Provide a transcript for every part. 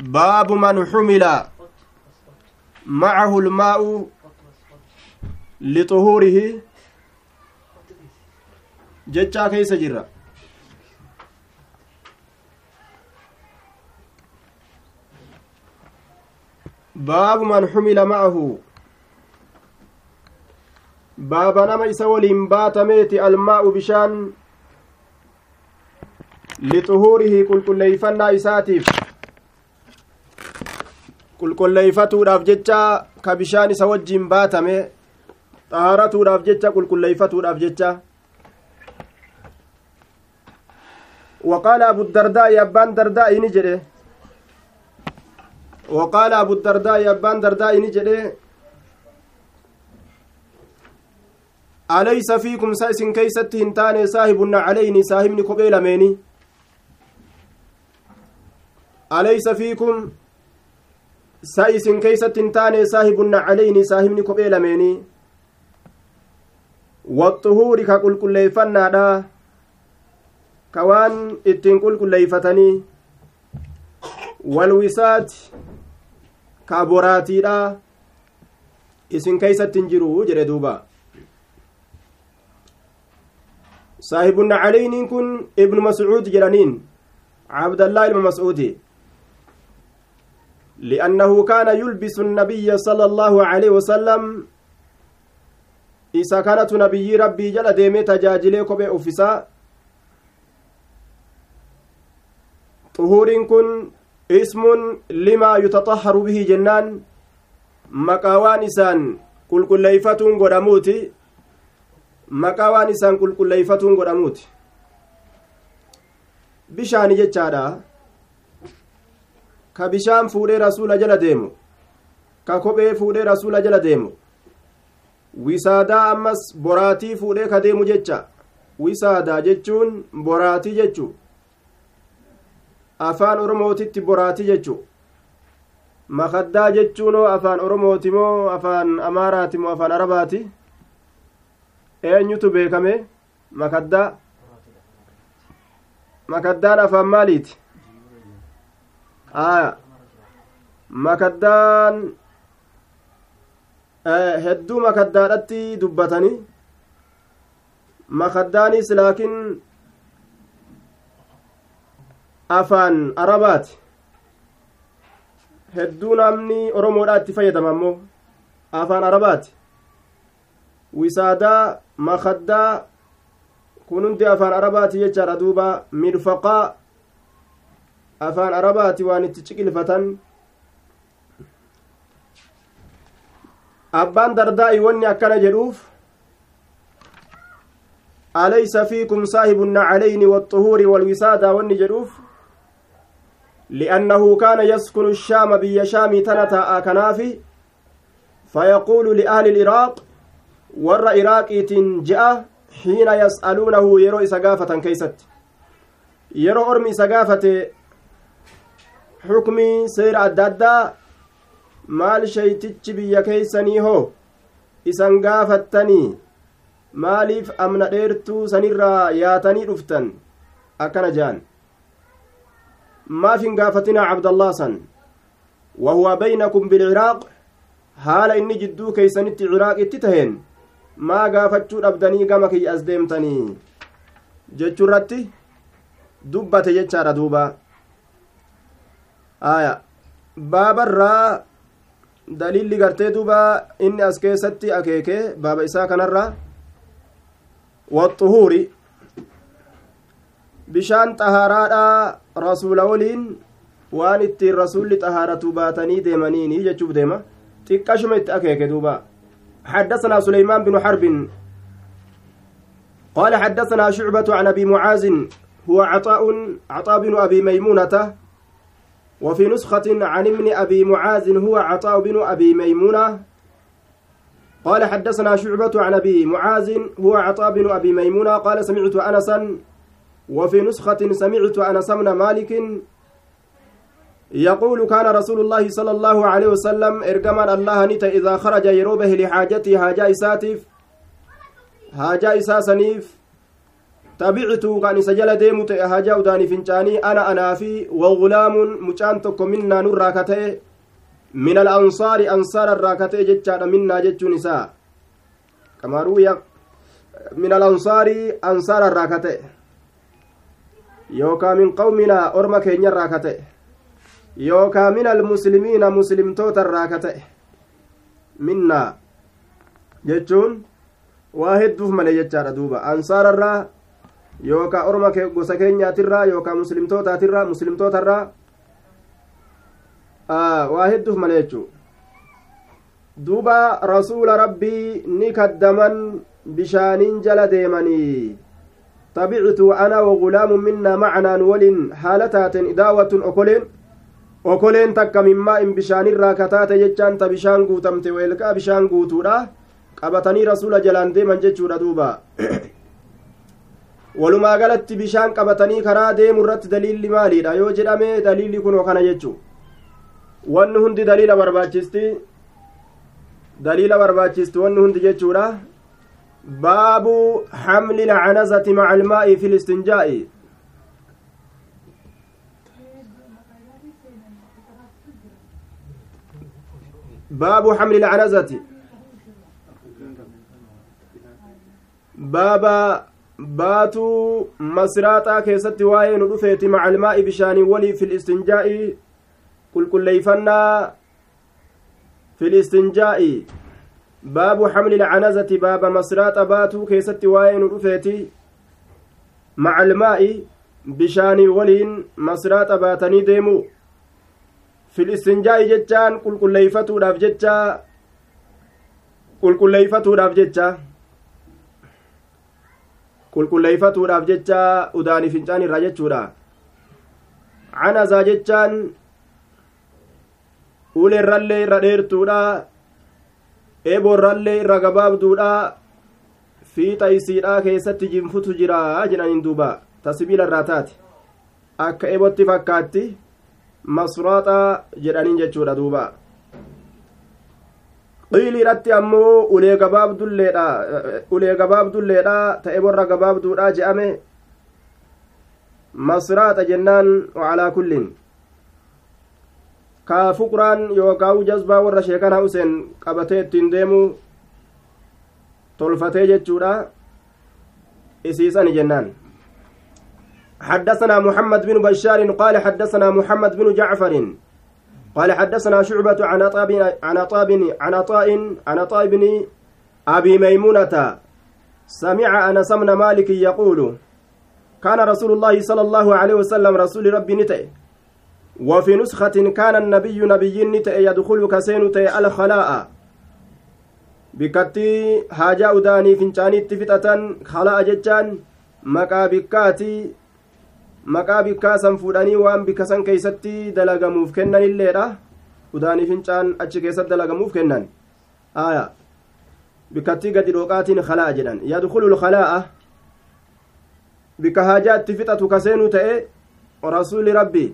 باب من حمل معه الماء لطهوره جتشا كيس جرا باب من حمل معه baaba nama isa waliin baatameeti almaa'u bishaan lixuhuurihi qulqulleeyfannaa isaatiif qulqulleeyfatuudhaaf jecha ka bishaan isa wajjiin baatame xaharatuudhaaf jecha qulqulleeyfatuudhaaf jecha وقال أبو الدرداء أبان درداء نجده وقال أبو الدرداء أبان درداء fiikum sa isin keeysatti hin taane saahibunna calayni saahibni kophee lameeni alaysa fiikum sa isin keeysatti hin taane saahibunna calayni saahibni kophee lameeni waxuhuuri ka qulqulleeyfannaadha ka waan ittiin qulqulleeyfatanii walwisaati ka boraatiidha isin keeysatti hin jiru jedhe duuba saahibunna caleyniin kun ibnu mascuud jedhaniin cabdallaa ilma mascuudi liannahu kaana yulbisu nabiyya sala allaahu aleyhi wasalam isa kanatu nabiyyii rabbii jala deemee tajaajilee kophee uffisaa xuhuuriin kun ismun limaa yutaxaharu bihi jennaan maqaa waan isaan qulqulleeyfatuun godhamuuti maqaa waan isaan qulqulleeyfatuun godhamuuti bishaani jechaadha ka bishaan fuudhee rasuula jala deemu ka kophee fuudhee rasuula jala deemu wisaadaa ammas boraatii fuudhee ka deemu jecha wisaadaa jechuun boraatii jechu afaan oromootitti boraatii jechu makaddaa jechuunoo afaan oromooti moo afaan amaaraati moo afaan arabaati eenyutu beekame makaddaa makaddaan afaan maaliiti aya makaddaan hedduu makaddaadhatti dubbatanii makaddaanis laakiin afaan arabaati hedduu namni oromoodhaa itti fayyadama ammoo afaan arabaati wisaadaa makaddaa kun hundi afaan arabaati jechaadha duuba mirfaqaa afaan arabaati waan itti ciqilfatan abbaan dardaa'i wanni akkana jedhuuf alaysa fiikum saahibunna calayni waaxuhuuri walwisaadaa wanni jedhuuf li'annahu kaana yaskunu الshaama biyya shaamii tana taa'a kanaafi fayaquulu liahli iliraaq warra iraaqiitiin je'a xiina yas'aluunahu yeroo isa gaafatan keeysatti yeroo ormi isa xukmii seera adda addaa maal sheytichi biyya keeysanii hoo isan gaafattanii maaliif amna dheertuu sanirraa yaatanii dhuftan akkana je'an maaf hin gaafatinaa cabdallaa san wahuwa baynakum bilciraaq haala inni jidduu keeysanitti ciraaqitti taheen maa gaafachuu dhabdanii gama kiyya as deemtanii jechuurratti dubbate jechaadha duuba aya baabarraa daliilli gartee duuba inni as keessatti akeeke baaba isaa kanarra waxuhuuri bishaan xahaaraadha rasuula woliin waan ittiin rasuulli xahaaratu baatanii deemaniini jechuuf deema xiqqashuma itti akeeke duuba حدثنا سليمان بن حرب قال حدثنا شعبة عن أبي معاذ هو عطاء عطاء بن أبي ميمونة وفي نسخة عن ابن أبي معاذ هو عطاء بن أبي ميمونة. قال حدثنا شعبة عن أبي معاذ هو عطاء بن أبي ميمونة. قال سمعت أنسا. وفي نسخة سمعت أنس بن مالك يقول كان رسول الله صلى الله عليه وسلم إرجمان الله نتا إذا خرج يروبه لحاجته هاجا إساتف هاجا إساسنيف anaa fi wagulaamun mucaan tokko minnaa nurraa ka ta'e min alansaari ansaara irraa ka ta'e jechaadha minnaa jechuun isaa kamaaruuya min alansaari ansaara irraa ka ta'e yookaa min qawminaa orma keenya irraa ka ta'e yookaa min almuslimiina muslimtoota irraa ka ta'e minnaa jechuun waa hedduuf malee jechaadha duuba ansaara irraa yookaa orma gosa keenyaatirraa yookaa muslimtootaatirraa muslimtootarraa waa hedduuf malee jechuu duuba rasuula rabbii ni kaddaman bishaaniin jala deemanii tabictu ana wagulaamu minnaa macanaan waliin haala taateen idaawatun okoleen okoleen takka mimmaa in bishaanirraa kataate jechaan ta bishaan guutamte weelkaa bishaan guutuudha qabatanii rasuula jalaan deeman jechuudha duuba walumaa galatti bishaan qabatanii karaa deemu irratti daliilli maaliidha yoo jedhame daliilli kunoo kana jechuu wanni hundi daliila barbaachisti daliila barbaachisti wanni hundi jechuudha baabu xamli lcanazati maca almaa'i fi listinjaa'i baabu xamli lcanazati baaba baatuu masraaxaa keessatti waa'ee nu dhufeeti maca almaa'i bishaanii walii fi listinjaa'i qulqulleeyfannaa fi listinjaa'i baabu xamli lcanazati baaba masraaxa baatuu keessatti waa'ee nu dhufeeti maca almaa'i bishaanii waliin masraaxa baatanii deemu fi listinjaa'i jechaan qulqulleeyfatuudhaaf jecha qulqulleeyfatuudhaaf jecha qulqulleeyfatuudhaaf jecha udaanii fincaan irraa jechuudha canazaa jechaan uleerrallee irra dheertuudha eeboorrallee irra gabaabduudha fiixa isiidhaa keessatti jinfutu jira jedhaniin duuba ta sibiila irraa taate akka eebotti fakkaatti masraaxa jedhaniin jechuudha duuba qiiliidhatti ammoo ulee gabaabdulleedha ulee gabaabdulleedha ta'e borra gabaabduudha je'ame masraaxa jennaan wacalaa kullin kaa fuqraan yookaa jazbaa warra sheekana useen qabatee ittiin deemu tolfatee jechuudha isiisani jennaan حدثنا محمد بن بشار قال حدثنا محمد بن جعفر قال حدثنا شعبة عن عطاء عن عطاء عن عطاء عن عطاء بن أبي ميمونة. سمع أنس بن مالك يقول كان رسول الله صلى الله عليه وسلم رسول ربي نتئ. وفي نسخة كان النبي نبي نتئ يدخل كسين تئ الخلاء. بكتي هاجا أداني فنشاني تفتة خلاء جتان. مكا maqaa bikkaa san fuudhanii waan bikka san keeysatti dalagamuuf kennanilleedha udaanii fincaan achi keessatti dalagamuuf kennan aya bikkattii gadi dhooqaatiin kalaa'a jedhan yadkulu lkalaa'a bikka haajaa itti fixatu kaseenuu ta'e rasuuli rabbi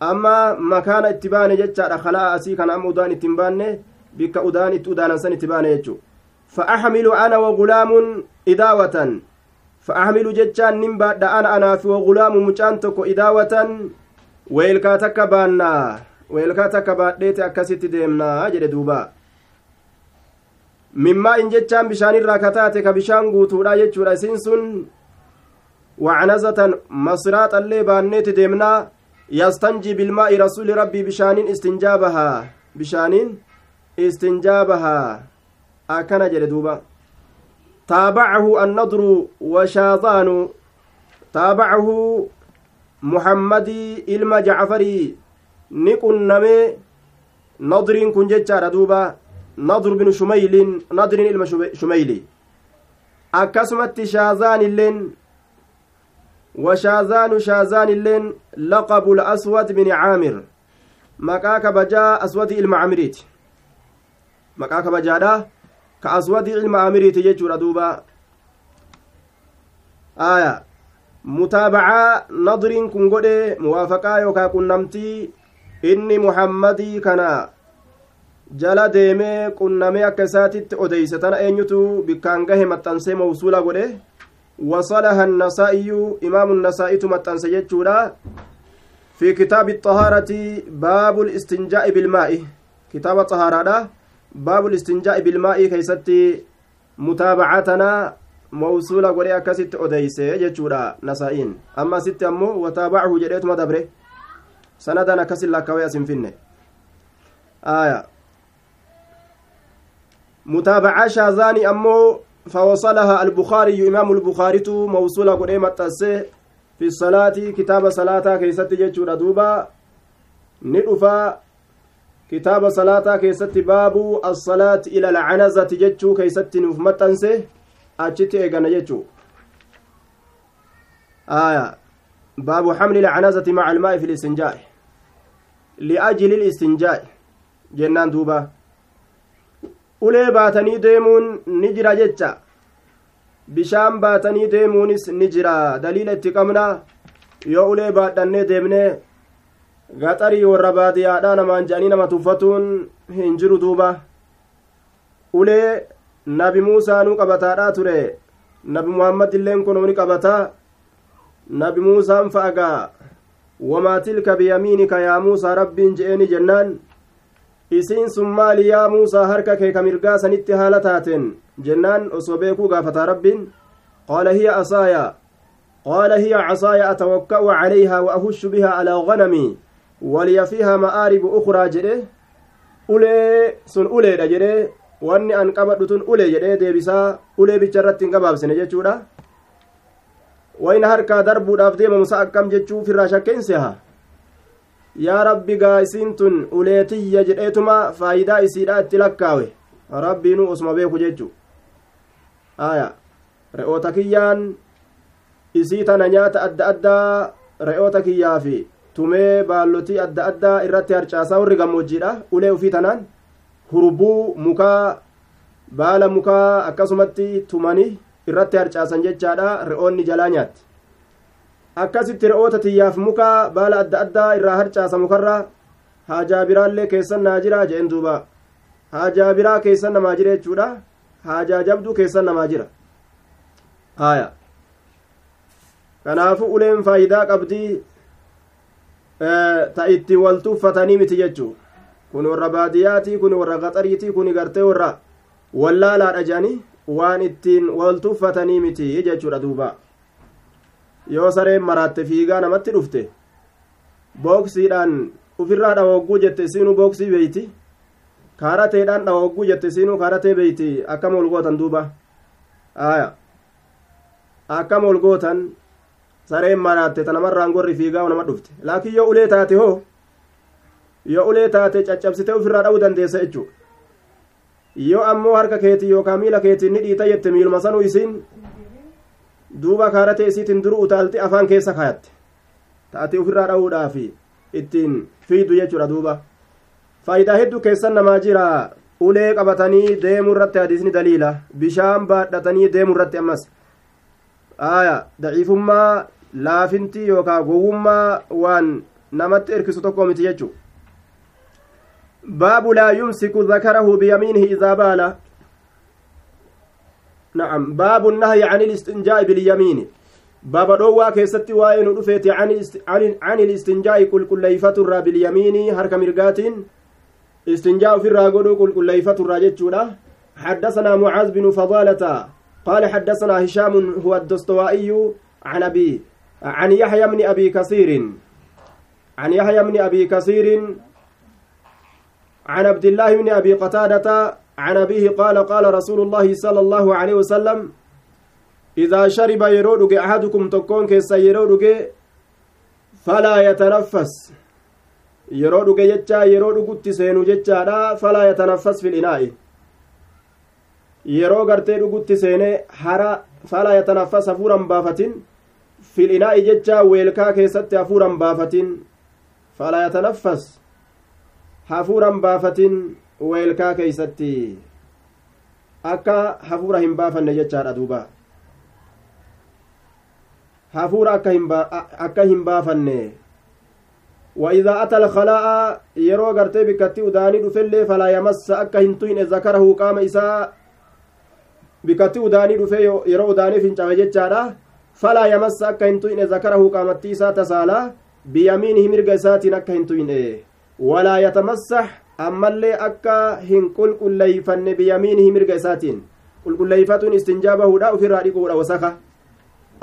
amma makaana itti baane jechaadha kalaa'a asii kana amma udaan itti hin baanne bikka udaan itti udaanan san itti baane jechu fa axmilu ana wagulaamun idaawatan فأحمل جتان نمبا أنا أنا في وغلام مجان تكو إداوة ويلكا تكبانا ويلكا تكباديت أكاسيت ديمنا. جد دوبا. مما إن جتان بشان الراكتات كبشان قوتولا يجورا سنسن. وعنزة مصرات اللي بانيت ديمنا. يستنجي بالماء رسول ربي بشانين استنجابها. بشانين استنجابها. أكنا جد دوبا. تابعه النضر وشاذان تابعه محمد إلما جعفري نكن نمي نضر كن ججار دوبا نضر بن شميل نضر إلما شميلي. أكسمت شاذان اللين وشاذان شاذان اللين لقب الأسود بن عامر. مكاك بجاء أسود المعمريت مكاك بجاء duuba aya mutaabacaa nadriin kun godhe muwaafaqaa yookaa qunnamtii inni muhammadii kana jala deemee qunnamee akka isaatitti odeyse tana eenyutu bikkaan gahe maxxansee mawsuula godhe وصلها النسائي إمام النسائي تمتنس جتشولا في كتاب الطهارة باب الاستنجاء بالماء كتاب الطهارة باب الاستنجاء بالماء كيستي متابعتنا موصولة قولي أكست أديسي جتشولا نسائين. أما ست أمو وتابعه جريت مدبره سندنا كسل لك وياسم فيني آية. متابعة شاذاني أمو فوصلها البخاري إمام البخاري موصولة قريمة تسي في الصلاة كتاب صلاة كيست جيتشورا دوبا. ندفا كتاب صلاة كيست باب الصلاة إلى العنزة جيتشو كيست نفمتنسي أجت إيغانا جيتشو آية. باب حمل العنزة مع الماء في الاستنجاء. لأجل الاستنجاء. جنان دوبا. ni jira jecha bishaan baatanii deemuunis ni jira daliila itti qabna yoo ulee baadhannee deemnee gaxarii warra baadiyyaadhaa namaan je'anii nama tuffatuun hin jiru duuba ulee nabi muusaanuu qabataadhaa ture nabi muhammad illeen kunuu ni qabataa nabi muusaan fa'agaa wamaa tilka biyamiinika yaa muusaa rabbiin je'eeni jennaan isiin sun maali yaa muusaa harka kee ka mirgaa sanitti haala taateen jennaan osoo beekuu gaafataa rabbiin qaala hiya asaaya qaala hiya casaaya atawakka'u calayhaa wa bihaa alaa ganamii waliya fiihaa ma'aaribu ukraa jedhe ulee sun uleedha jedhe wanni an qabadhu tun ulee jedhee deebisaa ulee bicha irratti hin gabaabsine jechuudha wayna harkaa darbuudhaaf deemamu sa akkam jechuu firraa shakkeenseha yaa rabbi gaa isiin tun uleetiyya jedheetuma faayidaa isiidha itti lakkaawe rabbiinuu osuma beeku jechu aya re'oota kiyyaan isii tana nyaata adda addaa re'oota kiyyaa fi tumee baallotii adda addaa irratti harcaasaa warri gammoojjiidha. Ulee ufii tanaan hurbuu mukaa baala mukaa akkasumatti tumanii irratti harcaasan jechaadha. Re'oonni jalaa nyaatti. Akkasitti re'oota tiyyaaf muka baala adda addaa irraa harcaasa mukarraa haajaa biraallee keessan naa jira jeen duuba. Haajaa biraa keessan namaa jira jechuudha. Haajaa jabduu keessan namaa jira. Haya kanaafu uleen faayidaa qabdii ta itti wal tuffatanii miti jechuu. Kun warra baadiyaatii kun warra gaxariitii kun gartee warra wallaalaadha jedhanii waan ittiin wal tuffatanii miti jechuudha duuba. Yoo sareen maraatte fiigaa namatti dhufte booksiidhaan ufirraa dhawogguu jette siinuu booksii beeyti kaarateedhaan dhawogguu jette siinuu kaaratee beeyti akkama ol gootan duuba? Aya akkama ol gootan sareen maraatte tanamarraan gorri fiigaa nama dhufte. Laakiin yoo ulee taate hoo yoo ulee taate caccabsite ufirraa dha'uu dandeessa jechuu yoo ammoo harka keetii yookaan miila keetiin ni dhiita jette miiluma sanuu isiin duuba kaaratee isiitiin duru utaalti afaan keessa kaayatte. Taate ofirraa dha'uudhaaf ittiin fiidu jechuudha duuba. Faayidaa hedduu keessan namaa jira. Ulee qabatanii deemuu irratti hadiisni daliila. Bishaan baadhatanii deemuu irratti ammas aya daciifummaa laafinti yookaan gowwummaa waan namatti erkisu tokko miti jechuu baabu laa yumsiku zakarahu biyamiinihi idaa baala نعم باب النهي عن الاستنجاء باليمين باب دوا كيستي واين دفيت عن عن عن الاستنجاء كل كليفة الرا باليمين حركة مرقات استنجاء في الراغد كل كليفة الرا جتشودا حدثنا معاذ بن فضالة قال حدثنا هشام هو الدستوائي عن أبي عن يحيى بن أبي كثير عن يحيى بن أبي كثير عن عبد الله بن أبي قتادة عن أبيه قال قال رسول الله صلى الله عليه وسلم إذا شرب يرودك أحدكم تكون كيس يرودك فلا يتنفس. يرودك جتشا يرودك تسينو جتشا فلا يتنفس في الإناء. yeroo gartee dhugutti seene hara fala yatanaffas hafuuran baafatin fil inaa'i jecha weelkaa keessatti hafuuran baafatin fala yatanaffas hafuuran baafatin weelkaa keeysatti akka hafuura hin baafanne jechaadha duuba hafuura akka hin baafanne وإذا أتى الخلاء يرو غرتي بكتي وداني دفلي فلا يمس أكا هنتوين ذكره قام إساء bikatti udaanii dhufee yeroo udaanii fincawe jechaadha falaa yamassa akka hin tuyne zakarahu qaamattii isaa tasaalaa biyamiinihi mirga isaatiin akka hin tuyne walaa yatamassax ammallee akka hin qulqulleeyfanne biyamiinihi mirga isaatiin qulqulleeyfatuun istinjaa bahuudha ufirraa dhiquudha wasaka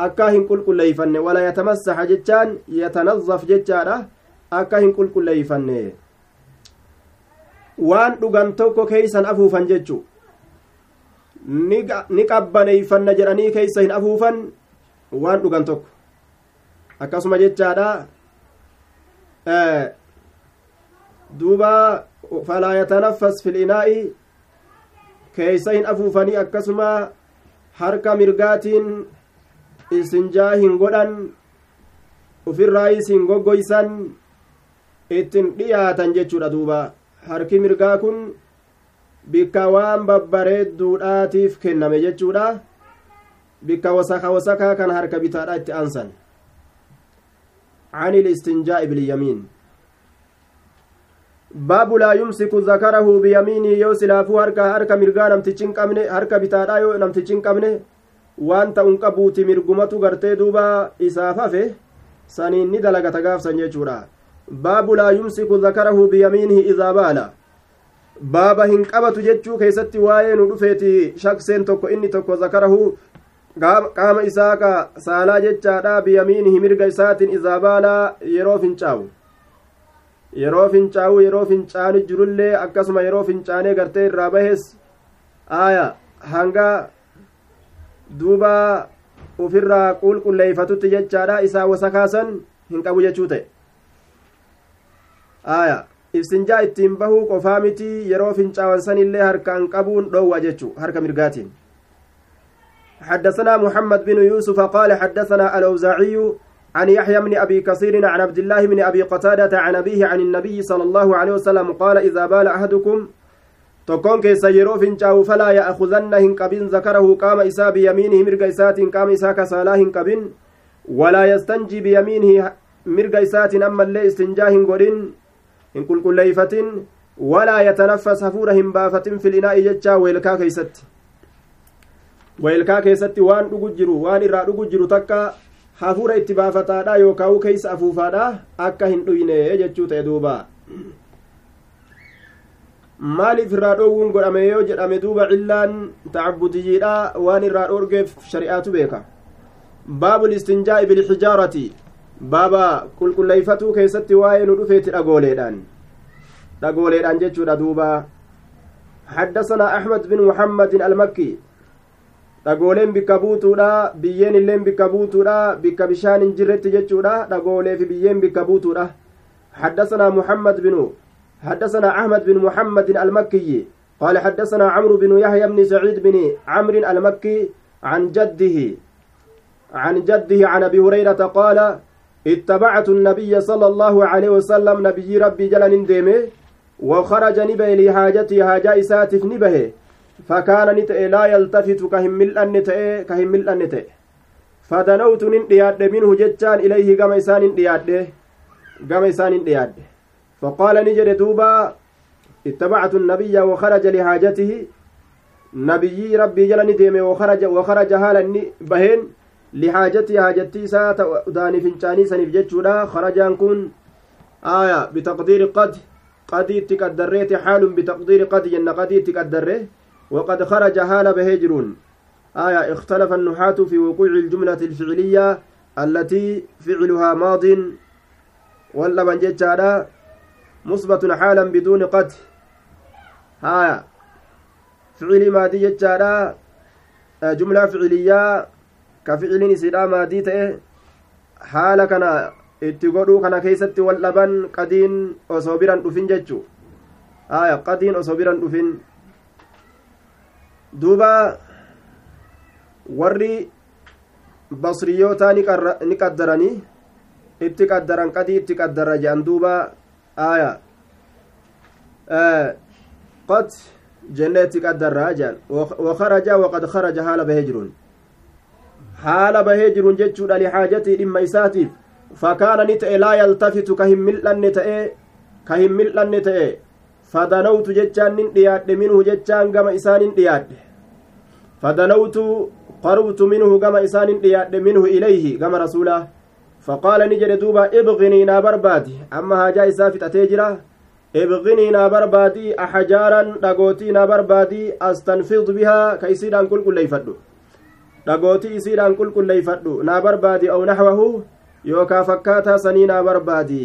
akka hin qulqulleeyfanne walaa yatamassaxa jechaan yatanazaf jechaadha akka hin qulqulleeyfanne waan dhugan tokko keeysan afuufan jechu ni qabbaneeyfanna jedhanii keeysa hin afuufan waan dhugan tokko akkasuma jechaadha duuba falaa yatanaffas fil inaa'i keeysa hin afuufanii akkasuma harka mirgaatiin isinjaa hin godhan ufirraayis hin goggoysan ittin dhiyaatan jechuudha duuba harki mirgaa kun bikka waan babbareedduudhaatiif kenname jechuudha bikka wasaka wasakaa kan harka bitaadha itti aansan عن الاستنجاء باليمين باب لا يمسك ذكره بيمينه يو سلافو هركا هركا مرغا نمتچين قمنه هركا بتادا يو نمتچين قمنه waan ta'uun qabuuti mirgumatu gartee duuba isaaf hafe saniin ni dalagata gaafsan jechuudha baabu laa yumsiku zakarahu biyamiinihi idaa baala Baaba hin qabatu jechuu keessatti waa'ee nu dhufeeti shakseen tokko inni tokko zakarahu. Qaama isaa ka saalaa jechaadha. Biyamiinihi mirga isaatiin idaa baalaa yeroo fincaawu yeroo fincaawu yeroo fincaani jirullee akkasuma yeroo fincaanee gartee irraa bahes aaya hanga duuba ufirraa qulqulleeyfatutti jechaadha. Isaa wasa kaasan hin qabu jechuu ta'e. Aya ibsinjaa ittiin bahuu qofaa miti yeroo fincaawan sanillee harkaan qabuun dhoowwa jechu harka mirgaatiin حدثنا محمد بن يوسف قال حدثنا الأوزاعي عن يحيى بن أبي كثير عن عبد الله بن أبي قتادة عن أبيه عن النبي صلى الله عليه وسلم قال إذا بال أحدكم tokkoon keessa yeroo fincaa'u falaa ya'khuzanna hin qabin zakarahu qaama isaa biyamiinihi mirga isaatiin qaama isaa kasaalaa hin qabin walaa yastanjii biyamiinihi mirga isaatiin ammallee istinjaa hin godhin hin qulqulleeyfatin walaa yatanaffas hafuura hin baafatin filinaa'i jechaa weelkaa keeysatti weelkaa keessatti waan dhugu jiru waan irraa dhugu jiru takka hafuura itti baafataadha yookaa'u keeysa afuufaadha akka hin dhuyne jechuu ta'e duuba maaliif irraa dhoowwuun godhame yoo jedhame duuba cillaan tacabudiyyiidha waan irraa dhoorgeef shari'aatu beeka baabu listinjaa'i bilxijaarati baaba qulqulleeyfatuu keessatti waa'ee nu dhufeeti dhagooleedhaan dhagooleedhaan jechuudha duuba حدثنا أحمد بن محمد المكي dhagooleen bikka buutuudha biyyeen illeen bikka buutuudha bikka bishaan hin jirretti jechuudha dhagoolee fi biyyeen bikka buutuudha حدثنا محمد بن حدثنا أحمد بن محمد المكي قال حدثنا عمرو بن يحيى بن سعيد بن عمرو المكي عن جده عن جده عن أبي هريرة قال اتبعت النبي صلى الله عليه وسلم نبي ربي جل ديمه وخرج نبه لحاجتي حاجة إساتف نبه فكان نتئ لا يلتفت كهمل أنتئ كهمل أنتئ فدنوت نندياد منه جتان إليه كما إسان اندياد كما إسان اندياد فقال نجد دوبا اتبعت النبي وخرج لحاجته نبي ربي جل نديم وخرج وخرج هالا بهين لحاجتي حاجتي سات داني فنشاني سنف جتشودا خرجان كن آية بتقدير قد. قد تقدريت حال بتقدير قد. ين قد تقدره وقد خرج هال بهجرون. آية اختلف النحاة في وقوع الجملة الفعلية التي فعلها ماض. ولا من جتشادا مثبت حالا بدون قد. هايا فعل ماضي جتشادا جملة فعلية. كفعل سيدا ماضي تأه حالا كان itti godhuu kana keessatti wal dhaban qadiin osoo biran dhufin jechu aya qadiin osoo biran dhufin duuba warri basriyootaa ni qaddaranii itti qaddaran qadii itti qaddara jedhan duuba aya qad jenne itti qaddarraa jedhan wakaraja waqad kharaja haala bahee jiruun haala bahee jiruun jechuudha lixaajatii dhimma isaatiif. فكان نتئ لا يلتفت كهم ملأن تئ كهم ملأن تئ فدنوت جتان نندياد منه جتان كما إسان نندياد فدنوت قربت منه كما إسان دياد منه إليه كما رسوله فقال نجد دوبا ابغني نا بربادي أما هاجا إسافت أتيجرا ابغني نا بربادي أحجارا دقوتي نا بربادي أستنفض بها كيسيدان كل كل يفدو dhagootii isiidhaan qulqulleeyfadhu naa barbaadi aw naxwahu yookaa fakkaataa sanii naa barbaadi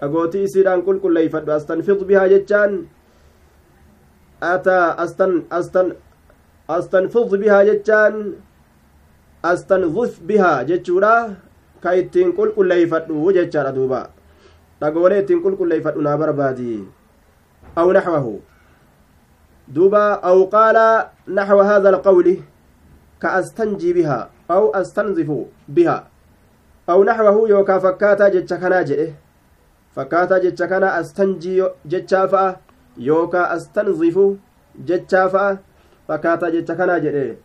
dhagootii isiidhaan qulqulleeyfadhu astanfid bihaa jechaan ataa astan astan astanfid bihaa jechaan astanzuf bihaa jechuudha ka ittiin qulqulleeyfadhu jechaadha duuba dhagoolee ittiin qulqulleeyfadhu naa barbaadi aw naxwahu duuba aw qaala naxwa haada alqawli كأستنجي بها أو أستنظف بها أو نحوه يوكا فكاتا جتشا كنا جئه. فكاتا جتشا كنا أستنجي جتشا فأ يوكا أستنظف جتشا فأ فكاتا جتشا كنا جئه.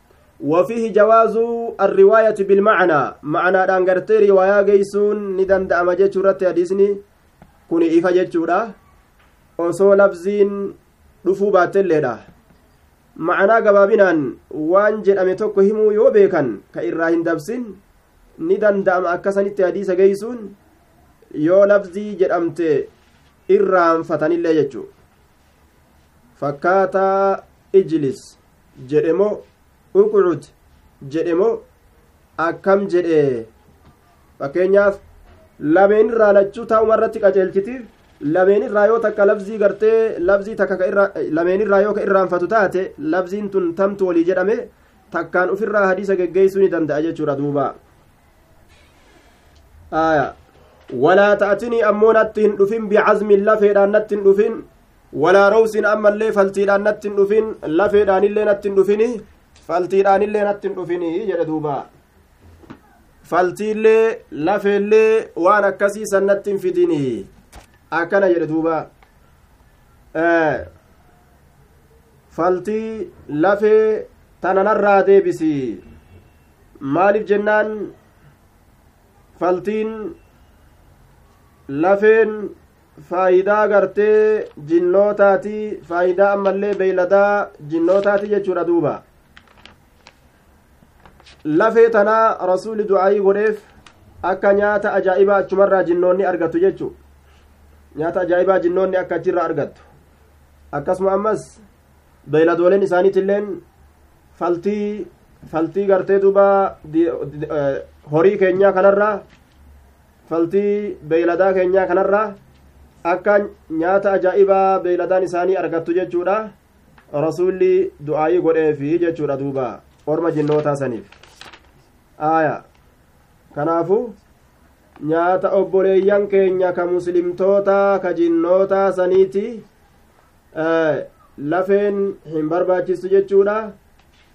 وفيه جواز الرواية بالمعنى معنى دانغرتي رواية جيسون ندن دعم جتشورة حديثني. كوني إفا جتشورة osoo labziin dhufuu baattelleedha ma'anaa gabaabinaan waan jedhame tokko himuu yoo beekan ka irraa hin dabsin ni danda'ama akkasanitti hadiisa geeysuun yoo labzii jedhamte irraanfatanillee jechuu fakkaataa ijlis jedhemo uqcud jedhemo akkam jedhe fakkeenyaaf lameen irraa lachuu taa'umarratti qaceelchitiif lameen irraa yoo takka labzii gartee labzii takka ka irra lameen irraa yoo ka irraanfatu taate labziin tun tamtu walii jedhame takkaan ufirraa hadiisa geggeeysuu ni danda'a jechuudha duuba aya walaa ta'atinii ammoo natti hin dhufin bicazmin lafeedhaan natti hin dhufin walaa rawsin ammallee faltiidhaan natti hin dhufin lafeedhaanillee natti hin dhufini faltiidhaanillee natti hin dhufini jedhe duuba faltiillee lafeellee waan akkasii san hin fidini akkana jedhe duuba. Faltii lafee tananarraa deebisi. Maaliif jennaan? Faltiin lafeen faayidaa gartee jinnootaati. Faayidaa ammallee beeyladaa jinnootaati jechuudha duuba. Lafee tanaa rasuuli du'aayii godheef akka nyaata ajaa'ibaa achumarraa jinnoonni argatu jechu nyaata ajaa'ibaa jinnoonni akka achirraa argattu akkasuma ammas beeyladooleen isaaniitilleen faltii faltii gartee duuba horii keenyaa kanarraa faltii beeyladaa keenyaa kanarraa akka nyaata ajaa'ibaa beeyladaan isaanii argattu jechuudha rasuulli du'aayii godheefi jechuudha duuba orma jinnootaa saniif aaya kanaafu nyaata obboleeyyan keenya ka muslimtoota ka jinnoota saniiti lafeen hin barbaachistu jechuudha.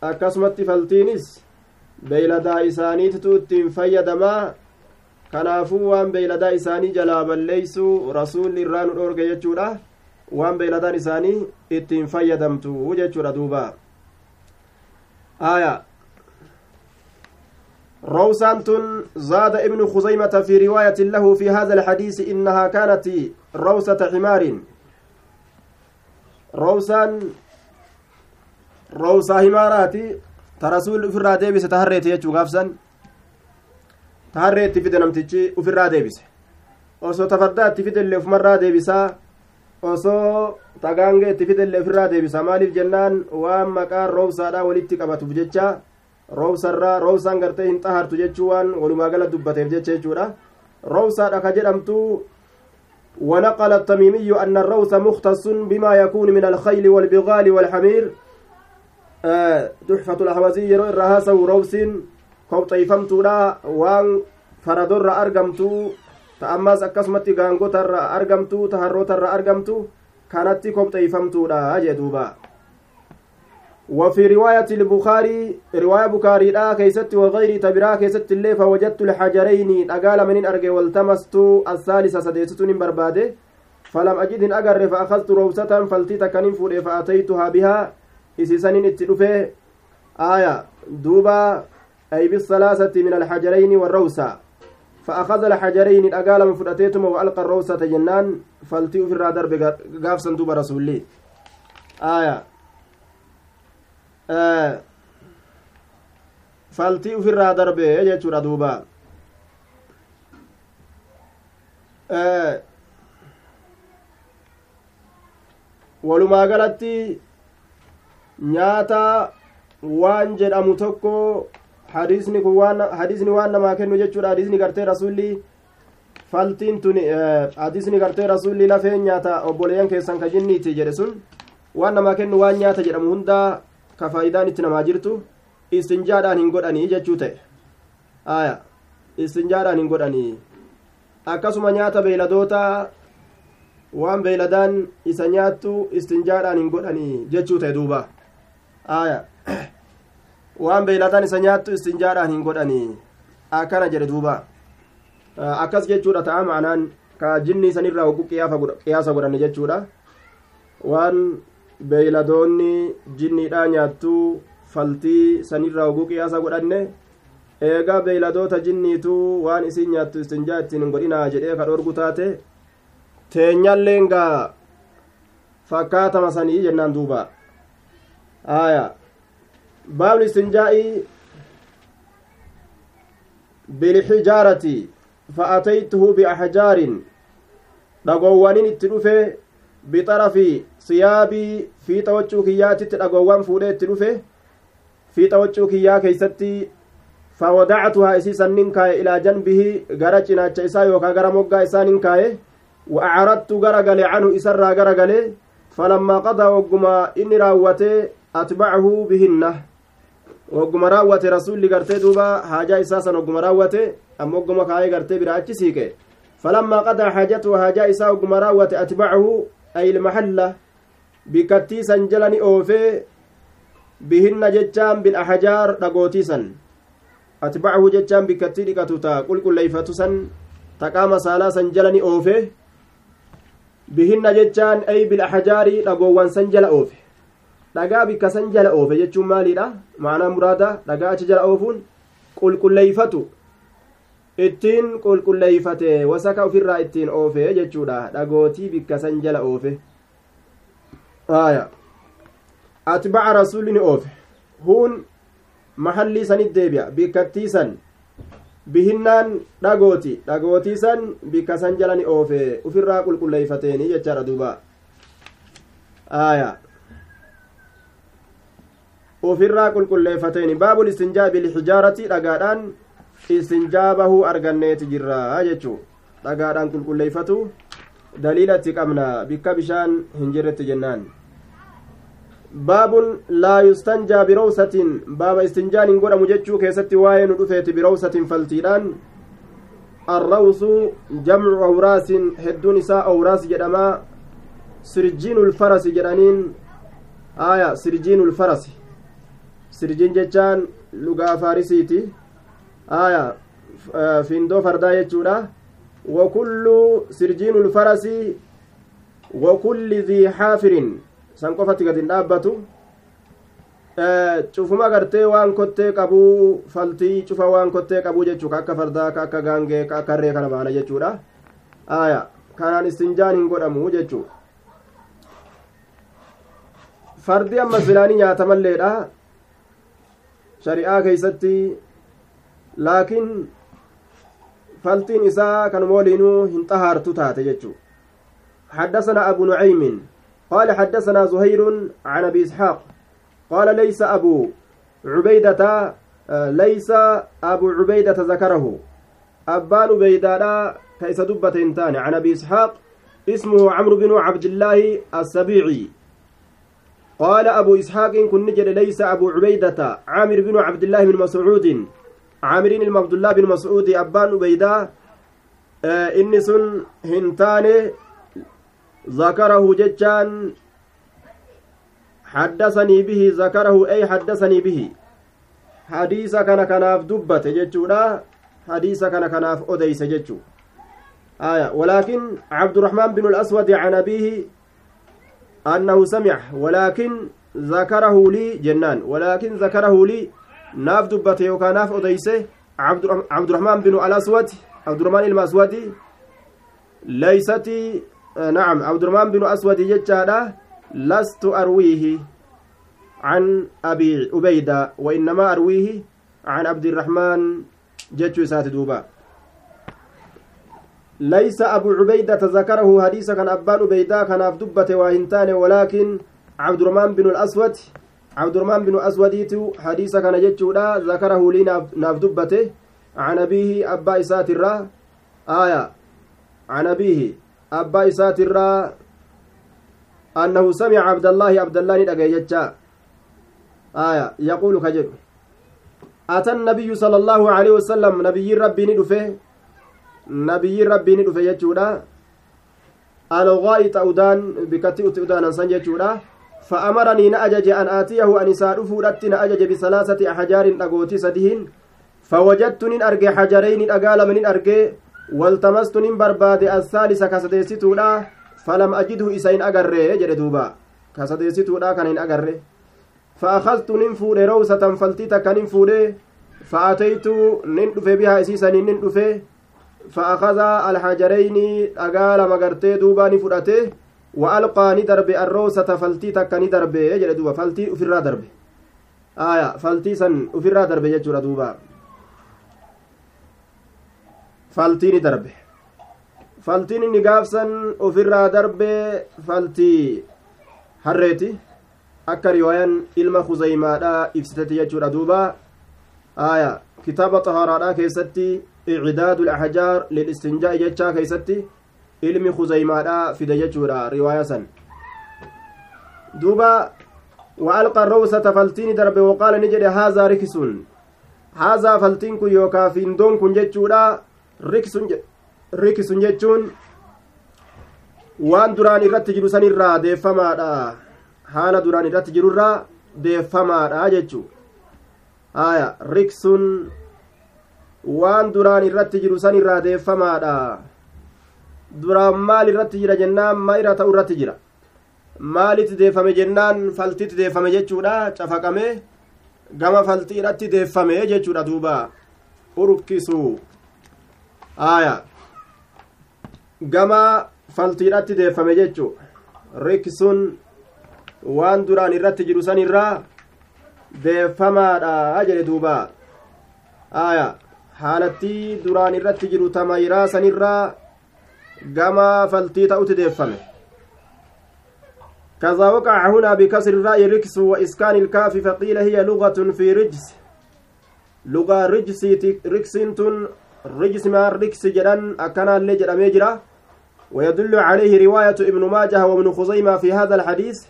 Akkasumatti faltiinis beeyladaa isaaniititu ittiin fayyadamaa kanaafuu waan beeyladaa isaanii jalaa balleeysuu rasuulli irraa nu dhoorge jechuudha. Waan beeyladaan isaanii ittiin fayyadamtu jechuudha duuba. Aya روسان زاد ابن خزيمة في رواية له في هذا الحديث إنها كانت روسة حمار روسان روسا حماراتي ترسول في الرادة بس تهريت يجو غافسا تهريت في دنمتجي وفي الرادة بس osoo tafardaatti fidellee ofumarraa deebisaa osoo tagaangee itti fidellee ofirraa deebisa maaliif jennaan waan maqaan roobsaadhaa walitti qabatuuf jecha roobsarraa roobsaan gartee hin xahartu jechuu waan walumaa gala dubbateef jecha jechuudha. Roobsaadha ka jedhamtu ونقل التميمي أن الروث مختص بما يكون من الخيل والبغال والحمير تحفة الأحوزي يرو الرهاسة وروس كوطيفمت لا وان فردر أرقمت تأماس أكسمت غانغوت أرقمت تهروت أرقمت كانت كوطيفمت لا جدوبا وفي رواية البخاري رواية بخاري لا كيست وغير تبرا كيست اللي فوجدت الحجرين أقال من أرجع والتمست الثالثة سديست من بربادة فلم أجد أقر فأخذت روسة فلتيت كنين فوري فأتيتها بها إسسن اتلفه آية دوبا أي بالثلاثة من الحجرين والروسة. فأخذ الحجرين أقال من فرأتيتم وألقى الروسة جنان فلتيو في الرادر بقاف صندوق رسول آية faltii ufirraa darbee jechuudha duuba walumaa galatti nyaata waan jedhamu tokko hadiisni kun waan hadiisni waan namaa kennu jechuudha hadiisni gartee rasulli faltiin tun hadiisni gartee rasulli lafeen nyaata obboleeyyan keessan ka jinniiti jedhe sun waan namaa kennu waan nyaata jedhamu hundaa ka faayidaan itti namaa jirtu istinjaadhaan hin godhanii jechuu ta'e aya istinjaadhaan hin godhanii akkasuma nyaata beeyladoota waan beeyladaan isa nyaattu istinjaadhaan hin godhanii jechuu ta'e duuba aya waan beeyladaan isa nyaattu istinjaadhaan hin godhanii akkana jedhe duuba akkas jechuudha ta'a ma'anaan ka jinnii sanirraa hogguu qiyaasa godhanne jechuudha waan beeyladoonni jinniidhaa nyaattuu faltii sanirraa hogguu qiyaasa godhanne. Eegaa beeyladoota jinniitu waan isiin nyaattu istinjaa ittiin hin godhinaa jedhee ka dhorgu taate. Teenyalleen gaa fakkaatama sanii jennaan duuba. Aya baabni istinjaa'i bilxijaarati fa'ataytuhu biaxjaarin dhagoowwanin itti dhufe bixarafi siyaabii fiixa waccuu kiyyaatitti dhagoowwan fuudhee itti dhufe fiixa waccuu kiyyaa keeysatti fawadactuhaa isii sannin kaaye ilaa janbihi gara cinaacha isaa yookaa gara moggaa isaa nin kaaye wa acradtu gara gale canhu isarraa gara gale falammaa qadaa wogguma inni raawwate atbacahu bihinna wogguma raawwate rasulli gartee duuba haajaa isaa san wogguma raawwate amma wogguma kaayee gartee biraa achi siiqe falammaa qadaa haajatu haajaa isaa wogguma raawwate atbacahu ay ilmahalla bikkattii san jala ni oofee bihinna jechaan bilahajaar dhagootii san atbacahu jechaan bikkattii dhiqatu ta qulqulleeyfatu san taqaama saalaa san jala ni oofe bihinna jechaan ay bilahajaari dhagoowwan san jala oofe dhagaa bikka san jala oofe jechuun maaliidha maanaa muraada dhagaa achi jala oofuun qulqulleeyfatu ittiin qulqulleeyfate wasaka ufirraa ittiin oofe jechuudha dhagootii bikka san jala oofe aya atbaca rasuli ni oofe huun mahallii sanit deebi'a bikkattii san bihinnaan dhagooti dhagootii san bikka san jala ni oofe ufirraa qulqulleeyfateeni jechaadha duuba aya ufirraa qulqulleeffateeni baabul istinjaa bilxijaarati dhagaadhaan istinjaa bahuu arganneeti jirra jechuu dhagaadhaan qulqulleeyfatu daliila itti qabna bikka bishaan hin jirretti jennaan. Baabun laa yustanjaa birowsatin baaba istinjaan hin godhamu jechuu keessatti waa'ee nu dhufeeti birowsatin faltiidhaan. Arrawsu jamcu awraasin hedduun isaa awraas jedhamaa sirjiinul farasi jedhaniin aya sirjiinul farasi. Sirjiin jechaan lugaa faarisiiti aya findoo fardaa jechuudha wakullu sirjiinul farasi wakulli dhii xaafirin san qofatti gad hin dhaabbatu cufuma gartee waan kottee qabuu faltii cufa waan kottee qabuu jechuu ka fardaa ka gaangee ka akka kana baana jechuudha aya kanaan istinjaan hin godhamu jechuu fardi amma silaanii nyaatamalleedha shari'aa keeysatti laakiin faltiin isaa kanuma waliinuu hin xahaartu taate jechuu حدثنا أبو نعيم. قال حدثنا زهير عن أبي إسحاق. قال ليس أبو عبيدة ليس أبو عبيدة ذكره. أبان عبيدة كيس دبة انتان. عن أبي إسحاق اسمه عمرو بن عبد الله السبيعي. قال أبو إسحاق كن نجد ليس أبو عبيدة عامر بن عبد الله بن مسعود. عامرين المعبد الله بن مسعود أبان عبيدة آه إني سن هنتاني ذكره ججان حدثني به ذكره أي حدثني به. حديث كان كناف دبت ججودا حديث كان كناف أديس ججو. آية ولكن عبد الرحمن بن الأسود عن أبيه أنه سمع ولكن ذكره لي جنان ولكن ذكره لي دبت يوكا ناف أديس عبد الرحمن بن الأسود عبد الرحمن المسودي ليست نعم عبد الرحمن بن أسود يجادا لست أرويه عن أبي عبيدة وإنما أرويه عن عبد الرحمن جتشو سات دوبا ليس أبو عبيدة ذكره حديثا كان أبان عبيدة كان أفدبة واهنتان ولكن عبد الرحمن بن الأسود عبد الرحمن بن أسوديت حديثا كان جتشو ذكره لي نافدبته عن أبيه أبا إسات الرا آية عن أبيه أبا إسات الرا أنه سمع عبد الله عبد الله ندقى آية يقول كجر أتى النبي صلى الله عليه وسلم نبي ربي ندفه نبي ربي ندفه يجودا الغائط أودان بكتي أودان سن يجودا فأمرني نأجج أن آتيه أن إساء فودت نأجج بثلاثة أحجار أقوتي سدهن. فوجدت نين أرجي حجرين أقال من أرجي والتمست نين برباد الثالثة كسديستودا فلم أجده إسين أقري جد دوبا. كسديستودا كان أقري فأخذت نين فوري روسة فلتيتا كان فوري فأتيت نين دفي بها إسيسا نين دفي فأخذ الحجرين أقال مقرتي دوبا نفرته وألقى ندرب الروسة فلتيتا كان ندرب جد دوبا فلتي أفرا درب آية فلتي سن أفرا درب جد دوبا faltiini darbe faltiin inni gaafsan ofirraa darbe faltii harreeti akka riwaayaan ilma kuzaymaadha ibsiteti jechuudha duuba aya kitaaba xahaaraadha keessatti icdaadu laxjaar lilistinjaa'i jechaa keeysatti ilmi kuzaymaadha fide jechuudha riwaaya san duuba وألقى الروسة فلتين درب وقال نجد هذا ركس هذا فلتين كن يوكا فيندون كن جتشودا rikisun jechuun waan duraan irratti jiru san irraa deeffamaadha haala duraan irratti jirurraa deeffamaadha jechuu aya riksun waan duraan irratti jiru san irraa deeffamaadha duraan maal irratti jira jennaan ma irra ta'u irratti jira maalitti deeffame jennaan faltitti deeffame jechuudha cafaqame gama faltii irratti deeffame jechuudha duuba urkisu aya gama faltiidhatti deeffame jechu riksun waan duraan irratti jiru san irraa deeffamaadha jedhe duuba aya haalattii duraan irratti jiru tamayraa san irraa gama faltii ta'utti deeffame. كذا وقع هنا بكسر الراء ركس وإسكان الكاف فقيل هي لغة في رجس لغة رجس ركسنتن رجس ما ركس جدًا أكن اللي جرا ويدل عليه رواية ابن ماجه وابن خزيمة في هذا الحديث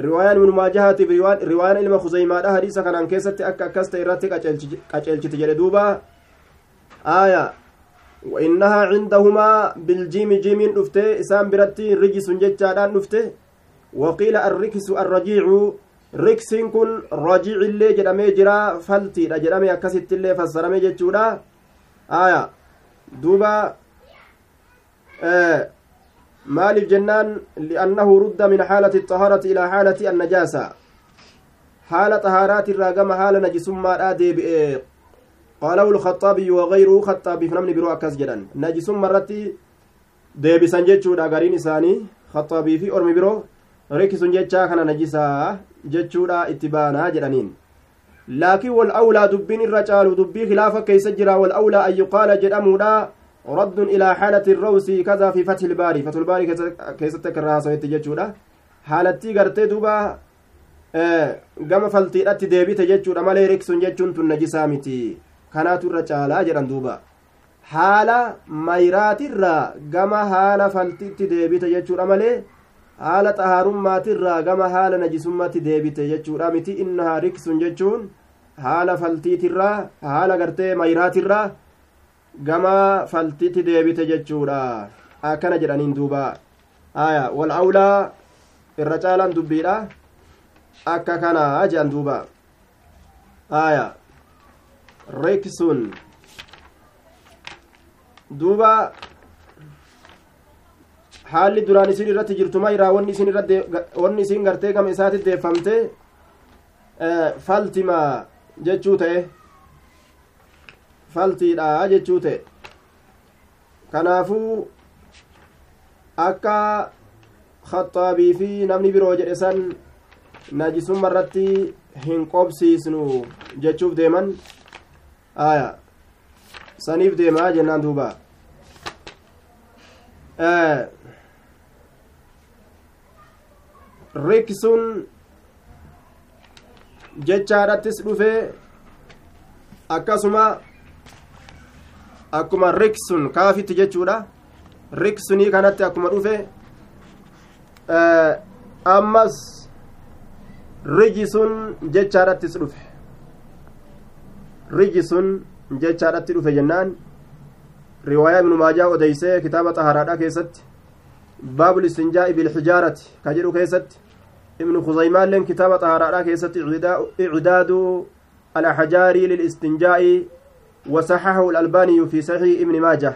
رواية ابن ماجه رواية ابن خزيمة حديث كان عن كيسة أكا كست إراتي قتلت تجلدوبا آية وإنها عندهما بالجيم جيم نفته إسام برتي رجس جتشادان نفته وقيل الركس الرجيع ركسين كن رجيع اللي جدامي جرا فلتي جدامي أكست اللي فسرمي جتشودا aya duuba maaliif jennaan liannahu rudda min xaalati الطahaarati ilaa xaalati annajaasa haala xahaaraati irraa gama haala najisummaadha deebi'e qaalahu lkhaxaabiyu wagayruhu khaxaabiif namni biroo akkas jedhan najisumma irratti deebisan jechuudha gariin isaanii khaxaabii fi ormi biroo rikisun jechaa kana najisaa jechuudha itti baanaa jedhaniin laakiin wal awlaa dubbiin irra caalu dubbii khilaafa keeysa jira wal awlaa an yuqaala jedhamuudha raddun ilaa xaalati rawsi kadaa fi fathi ilbaari fatulbaari keessatti akka irraa haasawetti jechuudha haalattii gartee duuba gama faltiidhatti deebite jechuudha malee riksun jechuun tun najisaa miti kanaatu irra caalaa jedhan duuba. Haala mayraatirraa gama haala faltiitti deebite jechuudha malee haala xahaarummaatirraa gama haala najisummaatti deebite jechuudha. Miti innahaa riksun jechuun haala faltiitirraa haala gartee mayraatirraa gama faltiitti deebite jechuudha. Akkana jedhaniin duuba. Aya wal awlaa irra caalaan dubbiidha. Akka kanaa jedhan duuba. Aya riksun duuba haalli duraan isin irratti jirtu mayraa wanni isin irratti wanni isin gartee gama isaatti deeffamte faltima jechuu ta'e faltiidha jechuu ta'e kanaafuu akka khaxaabii fi namni biroo jedhe san najisumma hin qobsiisnu jechuuf deeman aya saniif deemaa jennaan duuba riksun jechaadhattis dhufee akkasuma akkuma riksun kaafitti jechuudha riksunii kanatti akkuma dhufe ammas rijisun jechaadhattis dhufe rijisun jechaadhatti dhufe jennaan riwaayaa ibnu maajaa odeysee kitaaba xaharaadha keessatti baabul istinjaa'i bilxijaarati ka jedhu keessatti ibnu kuzaymaalleen kitaaba xaharaadha keessatti icdaadu alaxjaarii lilistinjaa'i وصححه الألباني في صحيح ابن ماجه